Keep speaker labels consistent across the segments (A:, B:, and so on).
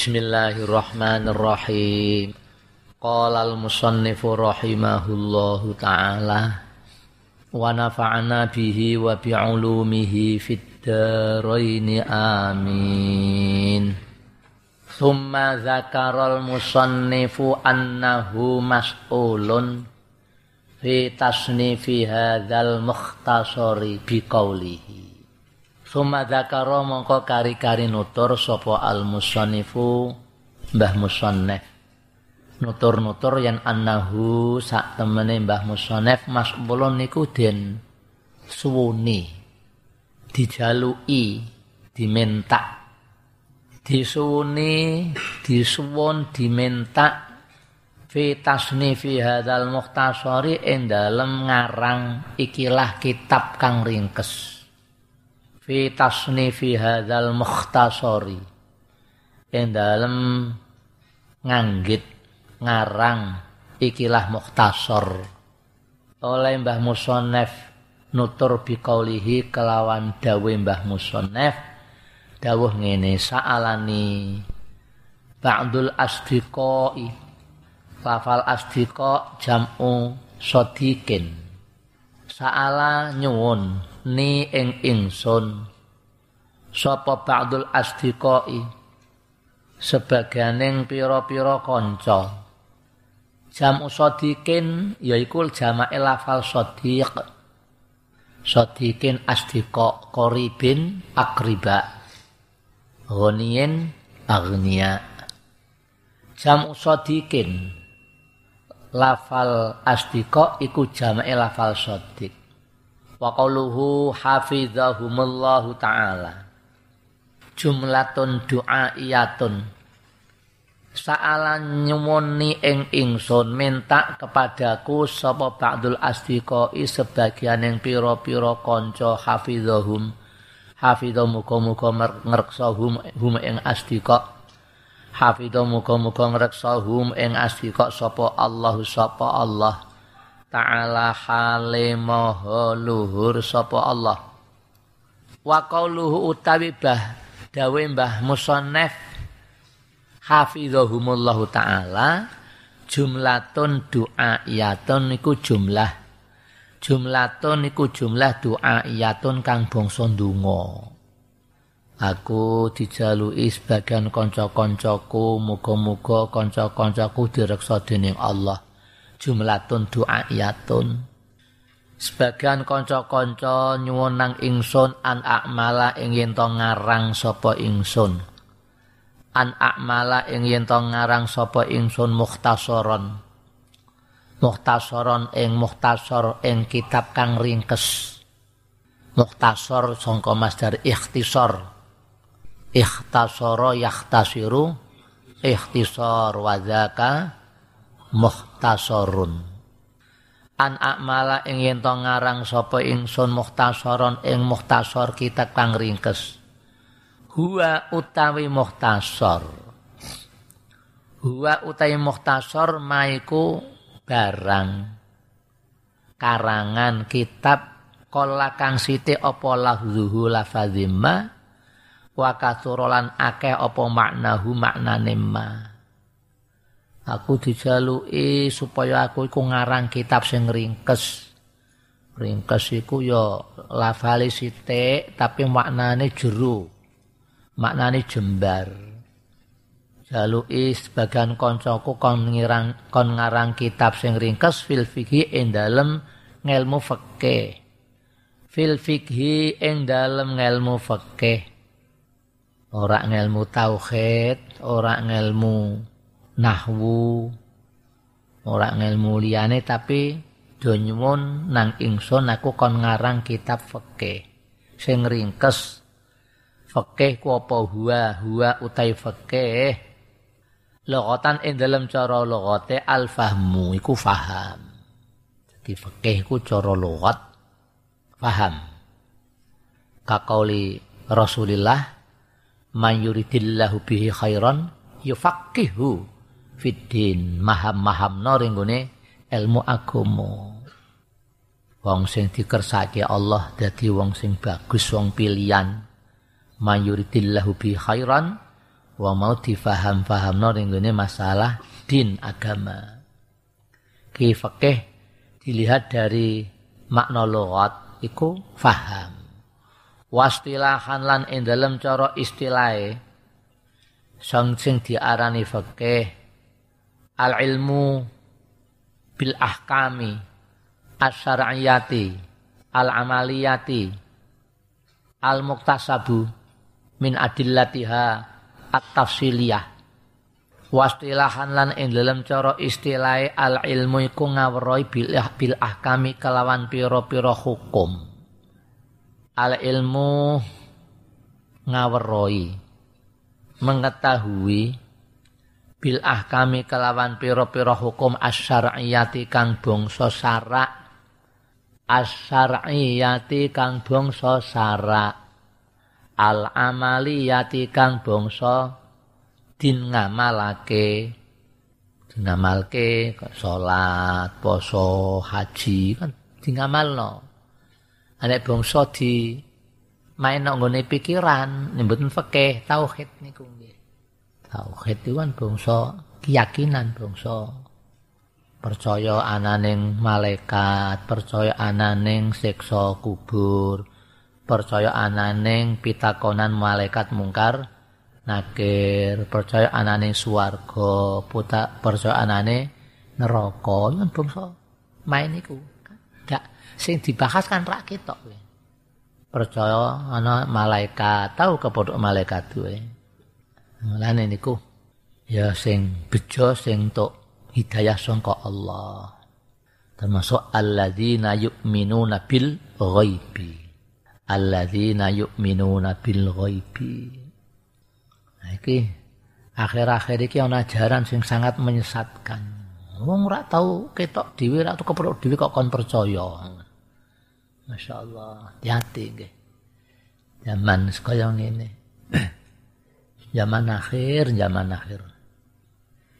A: Bismillahirrahmanirrahim. Qala al-musannifu rahimahullahu ta'ala wa nafa'ana bihi wa bi'ulumihi fid darain amin. Thumma dzakara al-musannifu annahu mas'ulun fi tasnifi hadzal mukhtasari biqaulihi Suma dzakara mongko kari-kari nutur sapa al musannifu Mbah Musannef. Nutur-nutur yang annahu sak temene Mbah Musannef masbulun niku den suwuni dijalui diminta disuwuni disuwun diminta fi tasnifi hadzal mukhtasari ing dalem ngarang ikilah kitab kang ringkes fi tasnifi hadzal mukhtasari ing dalem nganggit ngarang ikilah mukhtasar oleh Mbah Musonef nutur biqaulihi kelawan dawe Mbah Musonef dawuh ngene sa'alani ba'dul asdiqai lafal asdiqa jam'u sodikin sa'ala nyuwun ni ing ingsun. Sapa ba'dul asdiqai? Sebagianing pira-pira kanca. Jam usadikin yaiku jamake lafal sadiq. Sadikin asdiqa qaribin akriba. Ghanien agnia jam usadikin lafal asdiqa iku jamake lafal sadiq wa qauluhu hafizahumullahu taala. Jumlatun du'aiyatun sa'alan nyumoni ing ingsun minta kepadaku sapa ba'dul asdiqai sebagian yang pira-pira kanca hafizahum. Hafizah muga-muga ngreksa hum hum ing asdiqa. Hafizah muga-muga ngreksa hum ing asdiqa sapa Allah sapa Allah ta'ala hale maha luhur sapa Allah. Wa qauluhu utawi bah dawe mbah musannaf hafizahumullahu taala jumlatun du'aiyatun iku jumlah. Jumlatun iku jumlah du'aiyatun kang bangsa ndonga. Aku dijalui sebagian kanca-kancaku muga-muga kanca-kancaku direksa dening Allah jumlatun du'aiyatun. Sebagian kanca-kanca nyuwun nang ingsun an akmala ing yen ngarang sapa ingsun. An akmala ing yen ngarang sapa ingsun mukhtasaron. Mukhtasaron ing mukhtasar ing kitab kang ringkes. Mukhtasar sangka masdar ikhtisar. Ikhtasara yahtasiru ikhtisar wadzaka muhtasarun an akmala ing yen to ngarang sapa ingsun muhtasaron ing muhtasar kitab kang ringkes. Huwa utawi muhtasar huwa utawi muhtasar maiku barang. Karangan kitab kala kang sithik apa lahzuhu lafazimma wa kasurolan akeh apa maknahu maknane ma aku dijaluki supaya aku iku ngarang kitab sing ringkes. Ringkes iku ya lafale tapi maknane jero. Maknane jembar. Jaluki sebagian kancaku kon ngirang kon ngarang kitab sing ringkes fil fikhi ing dalem ngelmu fikih fil fikhi ing dalem ngelmu fikih ora ngelmu tauhid ora ngelmu nahwu. Ora ngelmu liyane tapi do nyuwun nang ingsun aku kon ngarang kitab fikih. Sing ringkes fikih ku apa huwa huwa utai fikih? Logatan ing dalam cara logote al fahmu iku faham. Jadi fikih ku cara logot faham. Kakauli Rasulillah man yuridillahu bihi khairan yufaqihu fiddin maham-maham no ringgone ilmu agama wong sing dikersake Allah dadi wong sing bagus wong pilihan mayuridillahu bi khairan Wong mau difaham-fahamno ning masalah din agama. Ki fikih dilihat dari makna lughat iku faham. Wastilahan lan ing dalem cara istilahe sing diarani fikih al ilmu bil ahkami asyariyati al amaliyati al muktasabu min adillatiha at-tafsiliyah. Wastilahan lan ing dalam cara istilah al ilmu iku ngawroi bil, bil ahkami kelawan pira-pira hukum. Al ilmu ngawroi mengetahui bil ahkami kelawan pira-pira hukum asyariyati kang bangsa syarak asyariyati kang bangsa syarak al amaliyati kang bangsa din ngamalake din ngamalke salat poso haji kan din ngamalno anek bangsa di main nang pikiran mboten fikih tauhid niku tauhid itu kan bangsa keyakinan bangsa percaya ananing malaikat percaya ananing siksa kubur percaya ananing pitakonan malaikat mungkar nakir percaya anane swarga puta percaya anane neraka kan bangsa main iku. Gak sing dibahas kan rak ketok percaya ana malaikat tahu kepodok malaikat kuwe mulane niku ya sing bejo sing tok hidayah sangka Allah termasuk alladzina yu'minuna bil ghaibi alladzina yu'minuna bil ghaibi Nah, iki akhir-akhir iki ana ajaran sing sangat menyesatkan. Wong ora tau ketok dhewe ora tau keprok dhewe kok kon percaya. Masya Allah, hati nggih. Zaman sekaya ngene. zaman akhir, zaman akhir.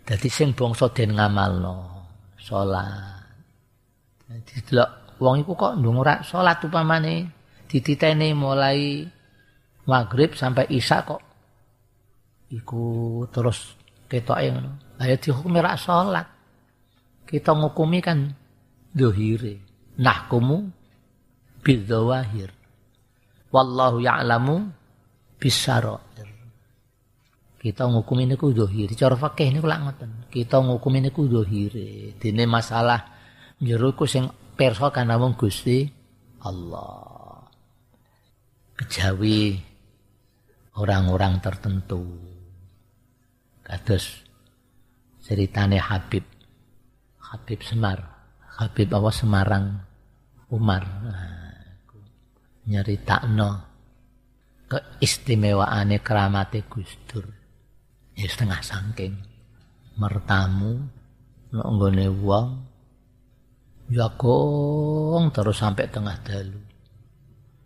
A: Dadi sing bangsa den ngamalno salat. Dadi delok wong iku kok ndung ora salat upamane dititeni mulai maghrib sampai isya kok iku terus ketoke ngono. Ayo dihukumi rak salat. Kita ngukumi kan dohire. Nahkumu bidzawahir. Wallahu ya'lamu bisarair. Kita ngukumi niku dohire. Cara fikih niku lak ngoten. Kita ngukumi niku dohire. Dene masalah jero iku sing pirsa kan namung Gusti Allah. Kejawi orang-orang tertentu kados ceritane Habib Habib Semar Habib apa Semarang Umar nah, nyeritakno keistimewaane keramate Gus Dur ya setengah sangking mertamu nek nggone wong jagong terus sampai tengah dalu.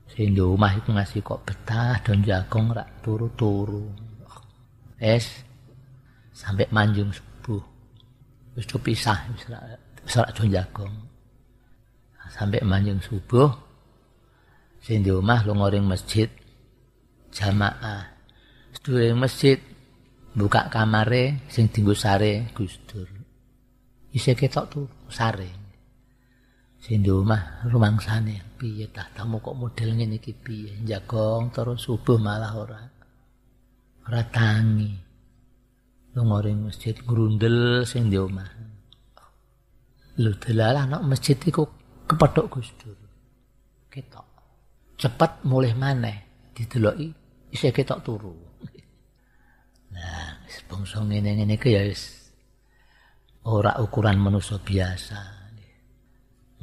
A: Sing omah iku ngasih kok betah don jagong rak turu-turu. Es sampai manjung subuh. Wis pisah wis ora jagong. Sampai manjung subuh sing di omah lunga ring masjid. Jamaah. Sedulur masjid buka kamare sing dinggo sare Gus Dur ketok tuh sare sing di omah rumangsane piye tah tamu kok model ngene iki piye jagong terus subuh malah ora ora tangi lunga masjid grundel sing di omah. Lho delalah nek masjid iku kepethuk Gus Dur. Ketok. Cepet mulih maneh dideloki isih ketok turu. Nah, bangsa ngene-ngene iki ya wis ora ukuran manusia biasa.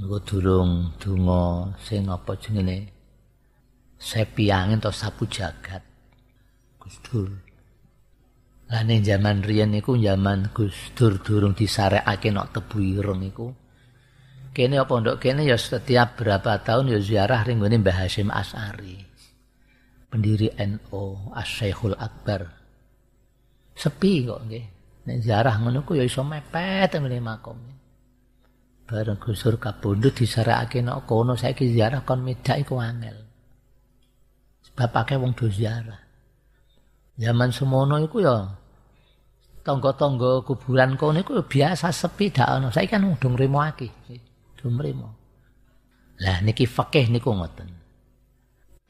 A: Engko durung donga sing apa jenenge sepiangin atau sapu jagat. Gus Dur. Lah ning jaman riyen niku jaman Gus Dur durung disarekake nok tebu ireng niku. Kene apa ndok kene ya setiap berapa tahun ya ziarah ring ngene Mbah Hasyim As'ari. Pendiri NU Asy-Syekhul Akbar. Sepi kok nggih. Nek ziarah ngono ku ya iso mepet ngene makom. Bareng Gus Dur kapundhut disarekake nok kono saiki ziarah kon medak iku angel. Sebab akeh wong do ziarah. Zaman semono iku ya tangga-tangga kuburan kono iku biasa sepi dak ono. Saiki kan nrimo akeh. Udah nrimo. Lah niki fikih niku ngoten.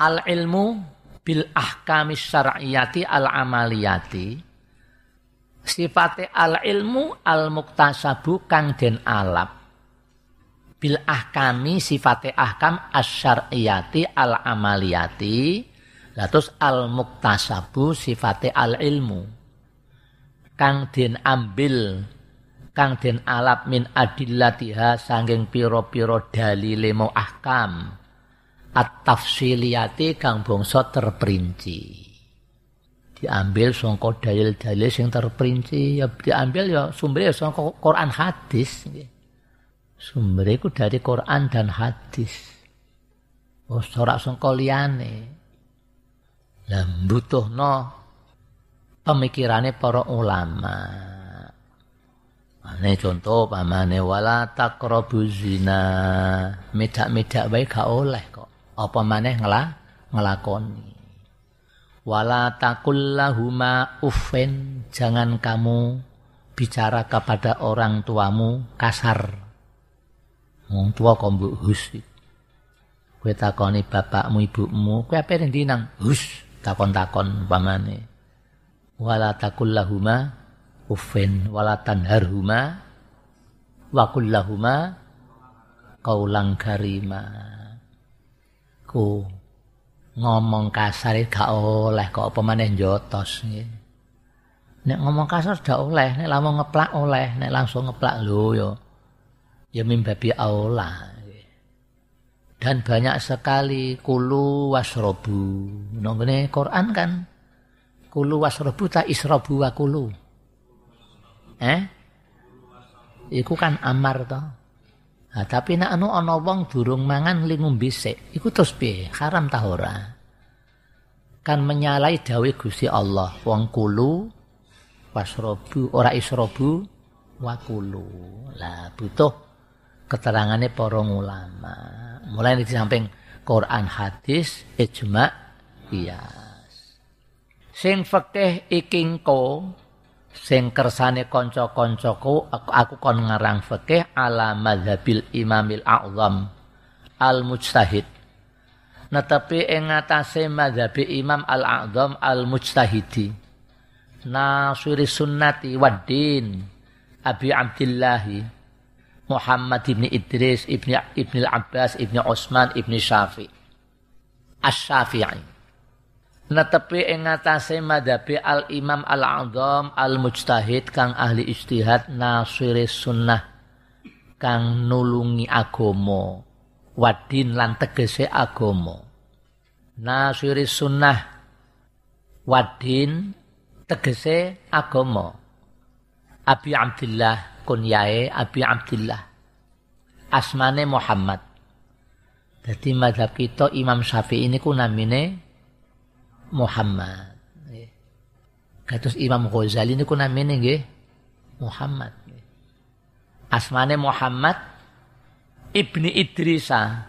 A: Al ilmu bil ahkami syar'iyati al amaliyati sifate al ilmu al muktasabu kang den alap. Bil ahkami sifate ahkam asyariyati al amaliyati terus al muktasabu sifate al ilmu kang den ambil kang den alap min adillatiha sanging piro-piro dalile mo ahkam. At tafsiliyati kang bangsa terperinci diambil sangka dalil-dalil sing terperinci ya diambil ya sumbernya sangka Quran hadis sumbernya itu dari Quran dan hadis oh sorak sangka liyane lah no pemikirannya para ulama. Ini contoh pamane wala taqrabu zina. Medak-medak baik gak oleh kok. Apa maneh ngelah ngelakoni. Wala takullahuma uffen. Jangan kamu bicara kepada orang tuamu kasar. Wong tua kok mbok hus. Kowe takoni bapakmu ibumu, kowe apa yang dinang? Hus takon-takon pamane wala takullahuma uffin wala tanharhuma wa kullahuma kaulang karima ku ngomong kasar gak oleh kok apa maneh jotos nek ngomong kasar gak oleh nek langsung ngeplak oleh nek langsung ngeplak lho yo ya mimbabi Allah dan banyak sekali kulu wasrobu. Nonggone Quran kan kulu wasrobu tak isrobu wa kulu. Eh? Iku kan amar toh. Nah, tapi nak anu ana wong durung mangan li ngombe iku terus piye? Haram ta ora? Kan menyalai dawe Gusti Allah, wong kulu wasrobu ora isrobu wa kulu. Lah butuh keterangannya para ulama mulai di samping Quran hadis ijma qiyas sing fikih ikingko sing kersane kanca-kancaku aku, aku kon ngarang fikih ala madzhabil imamil a'zam al mujtahid nah tapi ing ngatasé madzhabi imam al a'zam al mujtahidi nasiri sunnati waddin abi abdillahi Muhammad ibni Idris, ibni ibni Abbas, ibni Utsman, ibni Syafi. Asy-Syafi'i. Netepi ing ngatasé madhabi al-Imam al-Azam al-Mujtahid kang ahli ijtihad nasiri sunnah kang nulungi agomo wadin lan tegese agomo nasiri sunnah wadin tegese agomo Abi Abdullah kunyae Abi Abdullah. Asmane Muhammad. Jadi madhab kita Imam Syafi'i ini namine Muhammad. Kados Imam Ghazali ini ku namine nggih Muhammad. Asmane Muhammad Ibni Idrisa.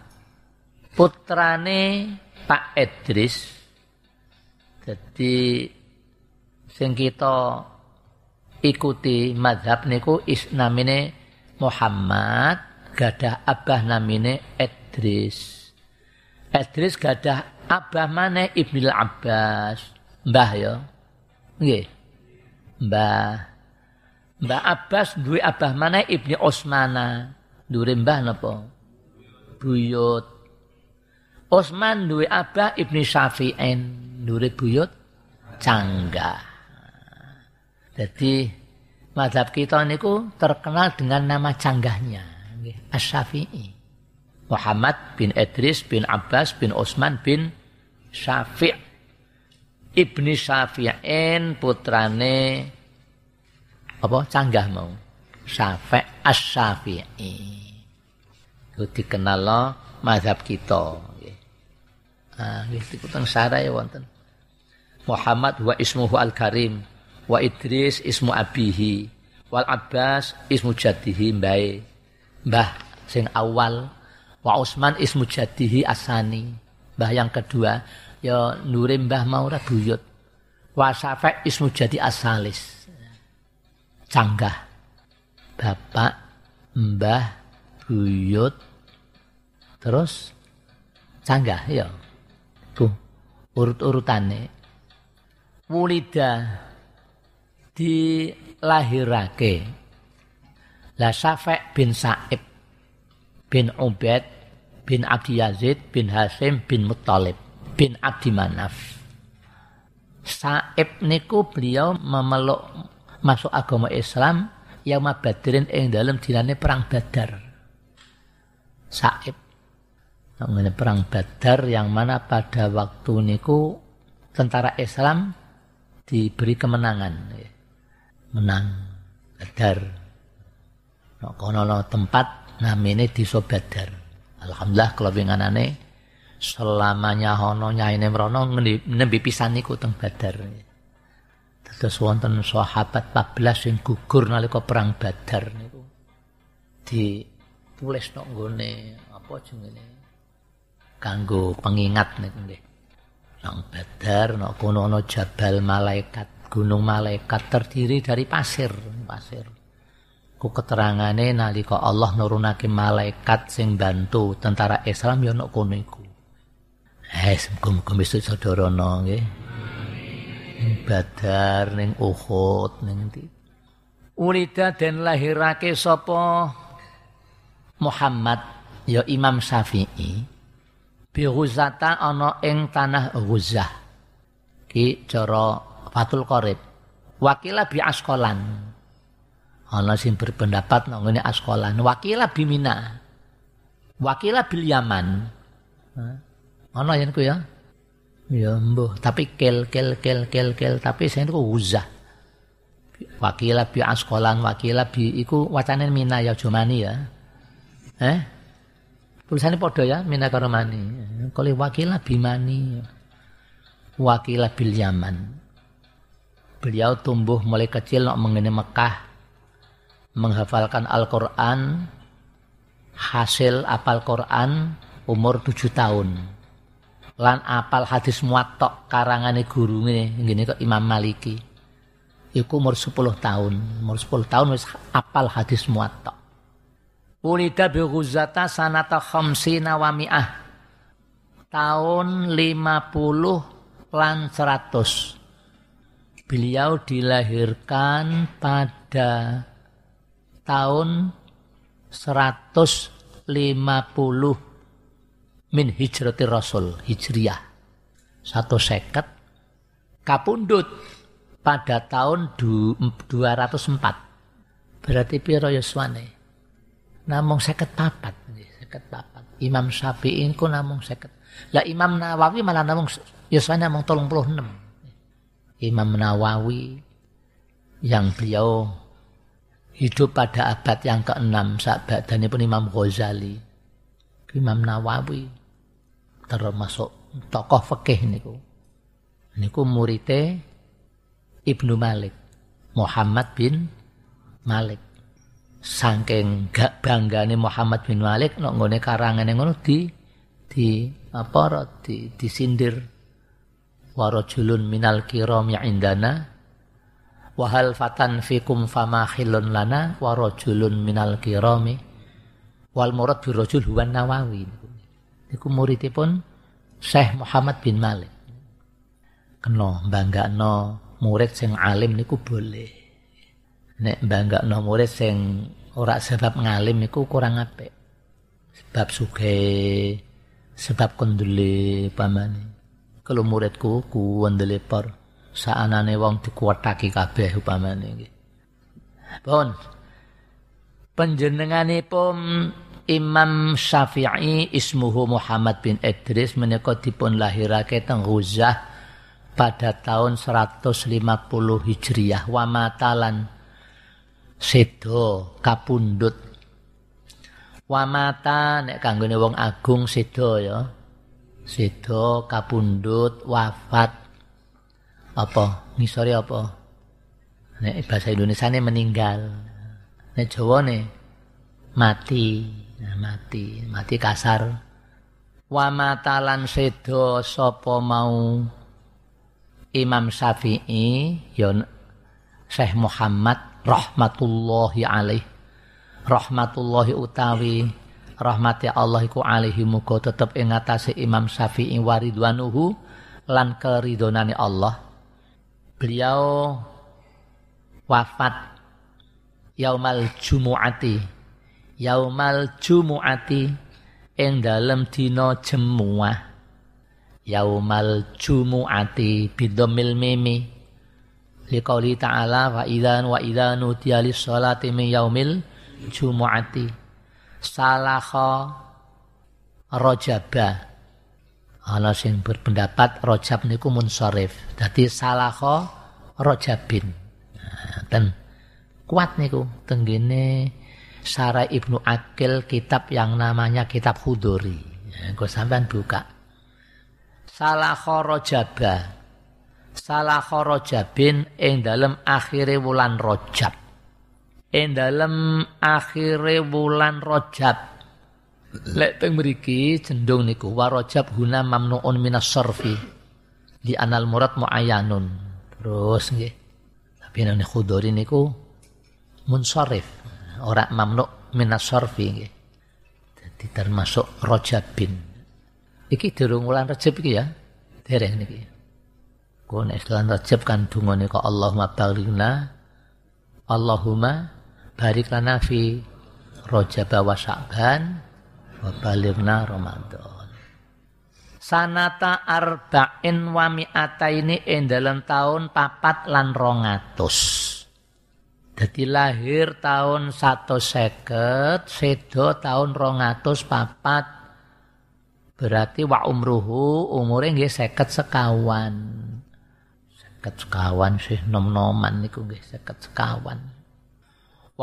A: Putrane Pak Idris. Jadi sing kita ikuti madhab niku is namine Muhammad gadah abah namine Idris Idris gadah abah mana Ibnu Abbas. Mbah ya. Nggih. Mbah. Mbah Abbas duwe abah mana Ibnu Osmana. Duwe mbah napa? Buyut. Osman duwe abah Ibnu Syafi'in. Duwe buyut canggah jadi madhab kita niku terkenal dengan nama canggahnya. As-Syafi'i. Muhammad bin Idris bin Abbas bin Utsman bin Syafi' Ibni Syafi'in putrane apa canggah mau Syafi' As-Syafi'i. Itu dikenal lo madhab kita. Ah, itu teng sarai wonten. Muhammad wa ismuhu al-Karim wa Idris ismu abihi wal Abbas ismu jadihi mbae mbah sing awal wa Utsman ismu jadihi asani mbah yang kedua ya nure mbah mau ra buyut Wasafek ismu jadi asalis. Canggah. Bapak, mbah, buyut, terus canggah ya. Tuh, urut-urutane. Wulida dilahirake. La Safek bin Sa'ib bin Ubaid bin Abdi Yazid bin Hasim bin Muttalib bin Abdi Manaf. Saib niku beliau memeluk masuk agama Islam yang mabadirin ing dalam dinane perang Badar. Saib mengenai perang Badar yang mana pada waktu niku tentara Islam diberi kemenangan. Menang Badar. No, kono tempat namanya di Badar. Alhamdulillah kalau binganane selamanya hono nyaine mrono nembe pisan niku teng Badar. Terus wonten sahabat 14 sing gugur nalika perang Badar niku. Ditulis nok nggone apa jenenge? Kanggo pengingat niku nggih. Nang Badar nok kono ana Jabal Malaikat, Gunung Malaikat terdiri dari pasir, pasir. Ku keterangane nalika Allah nurunake malaikat sing bantu tentara Islam ya nok kono iku. Eh, muga-muga besok saudara nggih. Ning Badar, ning Uhud, ning ndi. Ulida dan lahirake sapa Muhammad ya Imam Syafi'i bi Ghuzata ana ing tanah Ghuzah. Ki cara Fatul Qorib. Wakila bi Askolan. Ana sing berpendapat nang ngene Askolan. Wakila bi Mina. Wakila bil Yaman. Ana yen ku ya. Ya mbuh, tapi kel kel kel kel kel tapi saya itu uzah. Wakila bi askolan wakila bi iku wacane mina ya jomani ya. Eh? Tulisannya podo ya mina karo mani. Kalau wakila bimani. Wakila bil Yaman. Beliau tumbuh mulai kecil nak mengenai Mekah menghafalkan Al-Qur'an hasil apal Quran umur tujuh tahun lan apal hadis muwatta karangane gurune ngene kok Imam Maliki. Iku umur 10 tahun, umur 10 tahun wis apal hadis muwatta. Ulida bi Ghuzata sanata khamsina wa mi'ah. Tahun 50 lan 100. Beliau dilahirkan pada tahun 150 min hijrati rasul hijriyah satu seket kapundut pada tahun 204 berarti piro yuswane namung seket papat seket papat. Imam Syafi'i ku namung seket. Lah Imam Nawawi malah namung yuswane namung tolong puluh enam. Imam Nawawi yang beliau hidup pada abad yang ke-6 sahabat dan pun Imam Ghazali Imam Nawawi termasuk tokoh fikih niku. Niku murite Ibnu Malik, Muhammad bin Malik. Saking gak banggane Muhammad bin Malik nek nggone karangane ngono di di apa di disindir warajulun minal ya indana wahal fatan fikum fama khilun lana warajulun minal kirami wal murad birrajul huwan nawawi Iku muridipun Syekh Muhammad bin Malik. Kena banggakno murid sing alim niku boleh. Nek banggakno murid sing ora sebab ngalim niku kurang apik. Sebab suge, sebab kondule pamane. Kalau muridku ku wendele por saanane wong dikuwetaki kabeh upamane nggih. Pun panjenenganipun Imam Syafi'i ismuhu Muhammad bin Idris menika dipun lahirake teng Ghuzah pada tahun 150 Hijriah wa matalan sedo kapundut wa mata nek kanggone wong agung sedo ya sedo kapundut wafat apa? Ngisore apa? Nek bahasa Indonesia ini meninggal. Nek Jawa nih mati. Nah, mati, mati kasar. Wa matalan sedo sapa mau? Imam Syafi'i ya Syekh Muhammad rahmatullahi alaih. Rahmatullahi utawi rahmati Allah iku alaihi muga tetep ing Imam Syafi'i waridwanuhu lan keridonane Allah beliau wafat yaumal jumu'ati. Yaumal jumu'ati ing dalem dina jemuah. Yaumal jumu'ati bidomil mimi. Liqauli ta'ala wa idzan wa idza nudiya lis-salati min yaumil jumu'ati. Salaha rajaba ana sing berpendapat rajab niku munsharif dadi salaha rajabin nah, dan kuat niku tenggene Syara Ibnu Akil kitab yang namanya kitab Huduri. Ya, gue sampean buka. Salah Rojaba. Salah Rojabin ing dalam akhire wulan Rojab. Ing dalam akhire wulan Rojab. Lek teng mriki cendung niku wa Rojab huna mamnuun minas sorfi. Di anal murad muayyanun. Terus nggih. Tapi nang Khuduri niku munsharif ora mamnu minas sorfi jadi termasuk rojabin iki durung wulan rejab iki ya dereng niki kok nek wulan rejab kan dungane kok Allahumma barikhna Allahumma barik lana fi rojab wa sya'ban wa balighna ramadan sanata arba'in wa mi'ataini ing dalam tahun papat lan rongatus jadi lahir tahun satu seket, sedo tahun rongatus papat. Berarti wa umruhu umure nggih seket sekawan. Seket sekawan sih nom-noman niku nggih seket sekawan.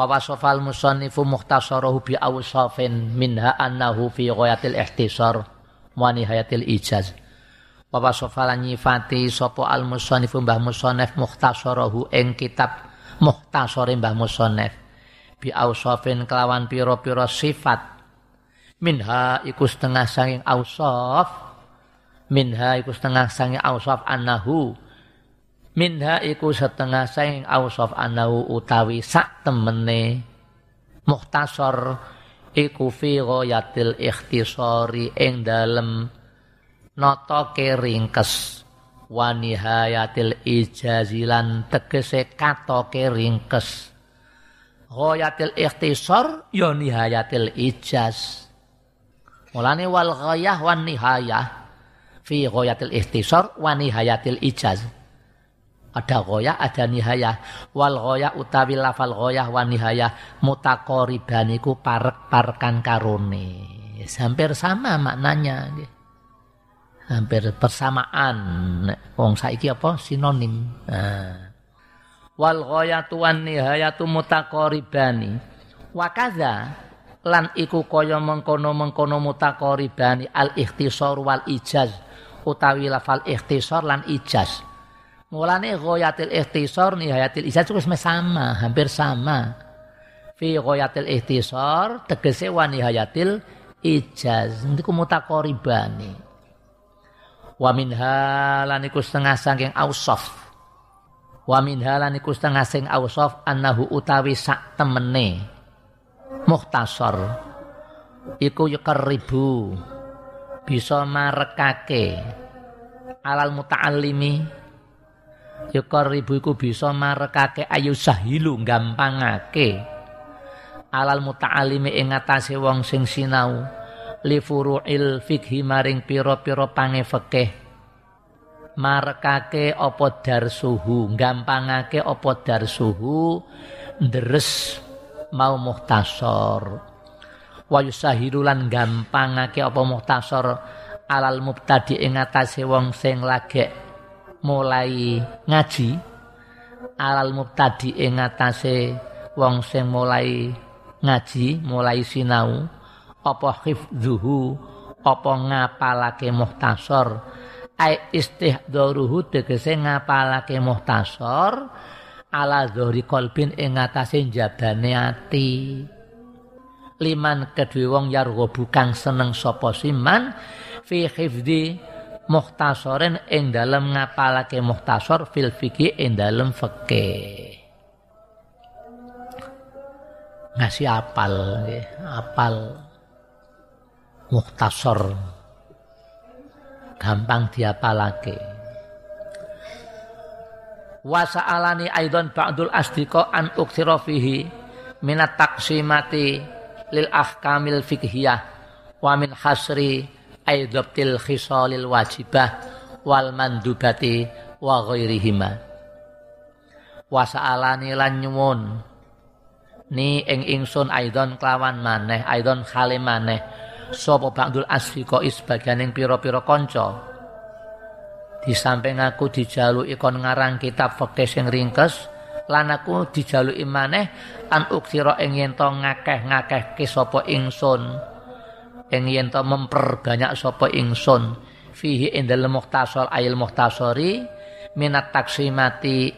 A: Wa wasafal musannifu mukhtasarahu bi awsafin minha annahu fi ghayatil ihtisar wa nihayatil ijaz. Wa wasafal nyifati sapa al musannifu mbah musannif mukhtasarahu ing kitab muhtasore Mbah Musonef bi ausafin kelawan pira-pira sifat. Minha iku setengah sanging ausaf minha iku setengah sanging ausaf annahu minha iku setengah sanging ausaf annahu utawi sak temene muhtasor iku fi ghayatil ikhtisari ing dalem nata keringkes. Wa nihayatil ijazilan tegese katoke ringkes ghayatil ikhtisar ya nihayatil ijaz. Mulane wal ghayah wan nihayah fi ghayatil ikhtisar wa nihayatil ijaz ada goyah, ada nihayah. Wal goyah utawi lafal goyah wa nihayah. Mutakoribaniku parek-parkan karone. Hampir sama maknanya. Hampir persamaan wong saiki apa? Sinonim. Nah. wal ghayatu wan nihayatu mutaqaribani wa kadza lan iku kaya mengkono-mengkono mutaqaribani al ikhtisar wal ijaz. Utawi lafal ikhtisar lan ijaz mulane ghayatil ikhtisar nihayatil ijaz wis sama hampir sama. Fi ghayatil ikhtisar tegese wa nihayatil ijaz. Niku mutaqaribani wa minha lan iku setengah saking ausaf wa minha setengah sing ausaf annahu utawi sak temene. Mukhtasar. Iku yuqarribu bisa marekake. Alal muta'allimi yuqarribu iku bisa marekake ayu sahilu gampangake. Alal muta'allimi ing atase wong sing sinau li furu'il fikhi maring pira-pira pange fikih. Marekake apa darsuhu gampangake apa darsuhu deres mau muhtasor wa yusahiru lan gampangake apa muhtasor alal mubtadi ing atase wong sing lagi mulai ngaji. Alal mubtadi ing atase wong sing mulai ngaji mulai sinau apa hifdzuhu apa ngapalake muhtasor. Ai istihdaruhu tegese ngapalake muhtasor ala dzahri qalbin ing ngatasé jabane ati. Liman kedue wong yarghabu kang seneng sapa siman fi hifdzi muhtasorin ing dalem ngapalake muhtasor fil fikih ing dalem fikih ngasih apal nggih apal muhtasor gampang diapalake. Wa sa'alani aidan ba'dul asdiqa an uksira fihi minat taksimati lil ahkamil fikhiyah wa min hasri aidabtil khisalil wajibah wal mandubati wa ghairihima. Wa sa'alani lan nyuwun. Ni ing ingsun aidon kelawan maneh aidon khale maneh. Sapa ba'dul asfiqa sebagian pira-pira kanca? Di samping aku dijaluki kon ngarang kitab fikih sing ringkes lan aku dijaluki maneh an uksira ing yen to ngakeh-ngakehke sapa ingsun ing yen to memperbanyak sapa ingsun. Fihi ing dalem ayil muhtasori minat taksimati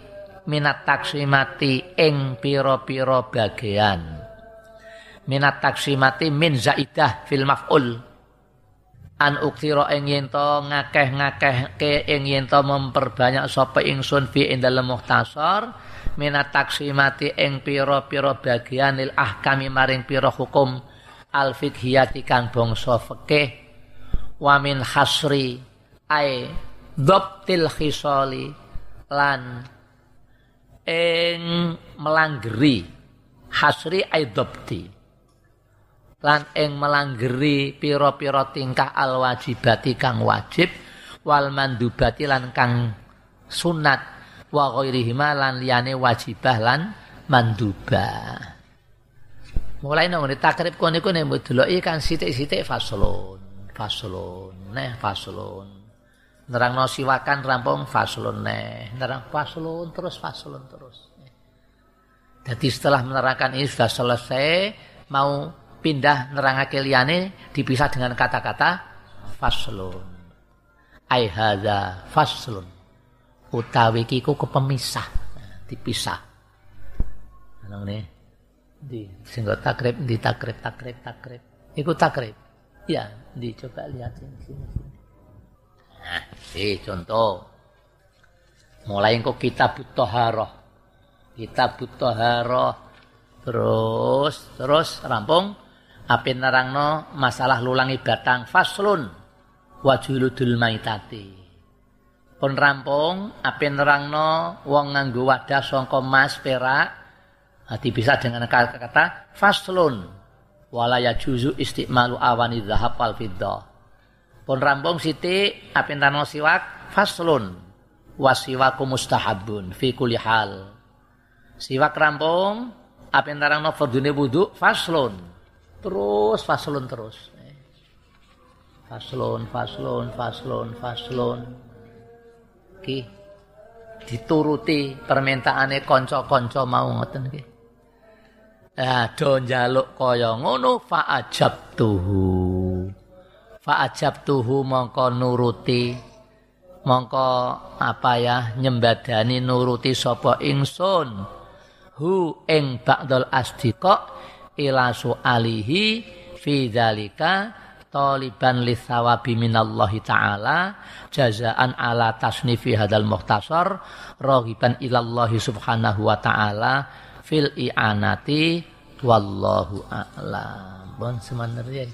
A: minat taksimati ing pira-pira bagian minat taksimati min zaidah fil maf'ul. An uktira ing yen to ngakeh-ngakeh ke ing yen to memperbanyak sapa ingsun fi ing dalem muhtasar minat taksimati ing pira-pira bagian lil ahkami maring pira hukum al fiqhiyati kang bangsa fikih wa min hasri ai dhabtil khisali lan ing melanggeri. Hasri ai dhabti lan ing melanggeri pira-pira tingkah al wajibati kang wajib wal mandubati lan kang sunat wa ghairihima lan liyane wajibah lan mandubah mulai nang takrib kene kene deloki kan sithik-sithik faslun faslun neh faslun nerangno siwakan rampung faslun neh nerang faslun terus faslun terus jadi setelah menerangkan ini sudah selesai mau pindah nerangake liyane dipisah dengan kata-kata faslun. Ai hadza faslun. Utawi iki ku kepemisah, dipisah. Ne di sing takrib di takrib takrib takrib. Iku takrib. Ya, di coba lihat sini sini. Nah, si contoh. Mulai engko kitab Toharoh. Kitab Toharoh. Terus, terus rampung api nerangno masalah lulangi batang faslun wajuludul maitati pun rampung api nerangno wong nganggo wadah sangka mas perak bisa dengan kata-kata faslun walaya juzu istiqmalu awani zahab wal fiddah pun rampung siti api nerangno siwak faslun wasiwaku mustahabun fi kulli hal. Siwak rampung api nerangno fardune wudu faslun. Terus faslon terus. Faslon faslon faslon faslon ki dituruti permintaane kanca-kanca mau ngoten ki ah do njaluk kaya ngono fa ajab tuhu fa ajab tuhu mongko nuruti mongko apa ya nyembadani nuruti sapa ingsun. Hu ing ba'dal asdiqa ila su'alihi fi dzalika taliban lithawabi minallahi ta'ala jazaan ala tasnifi hadal muhtasar ragiban ilallahi subhanahu wa ta'ala fil i'anati wallahu a'lam. Bon semanarnya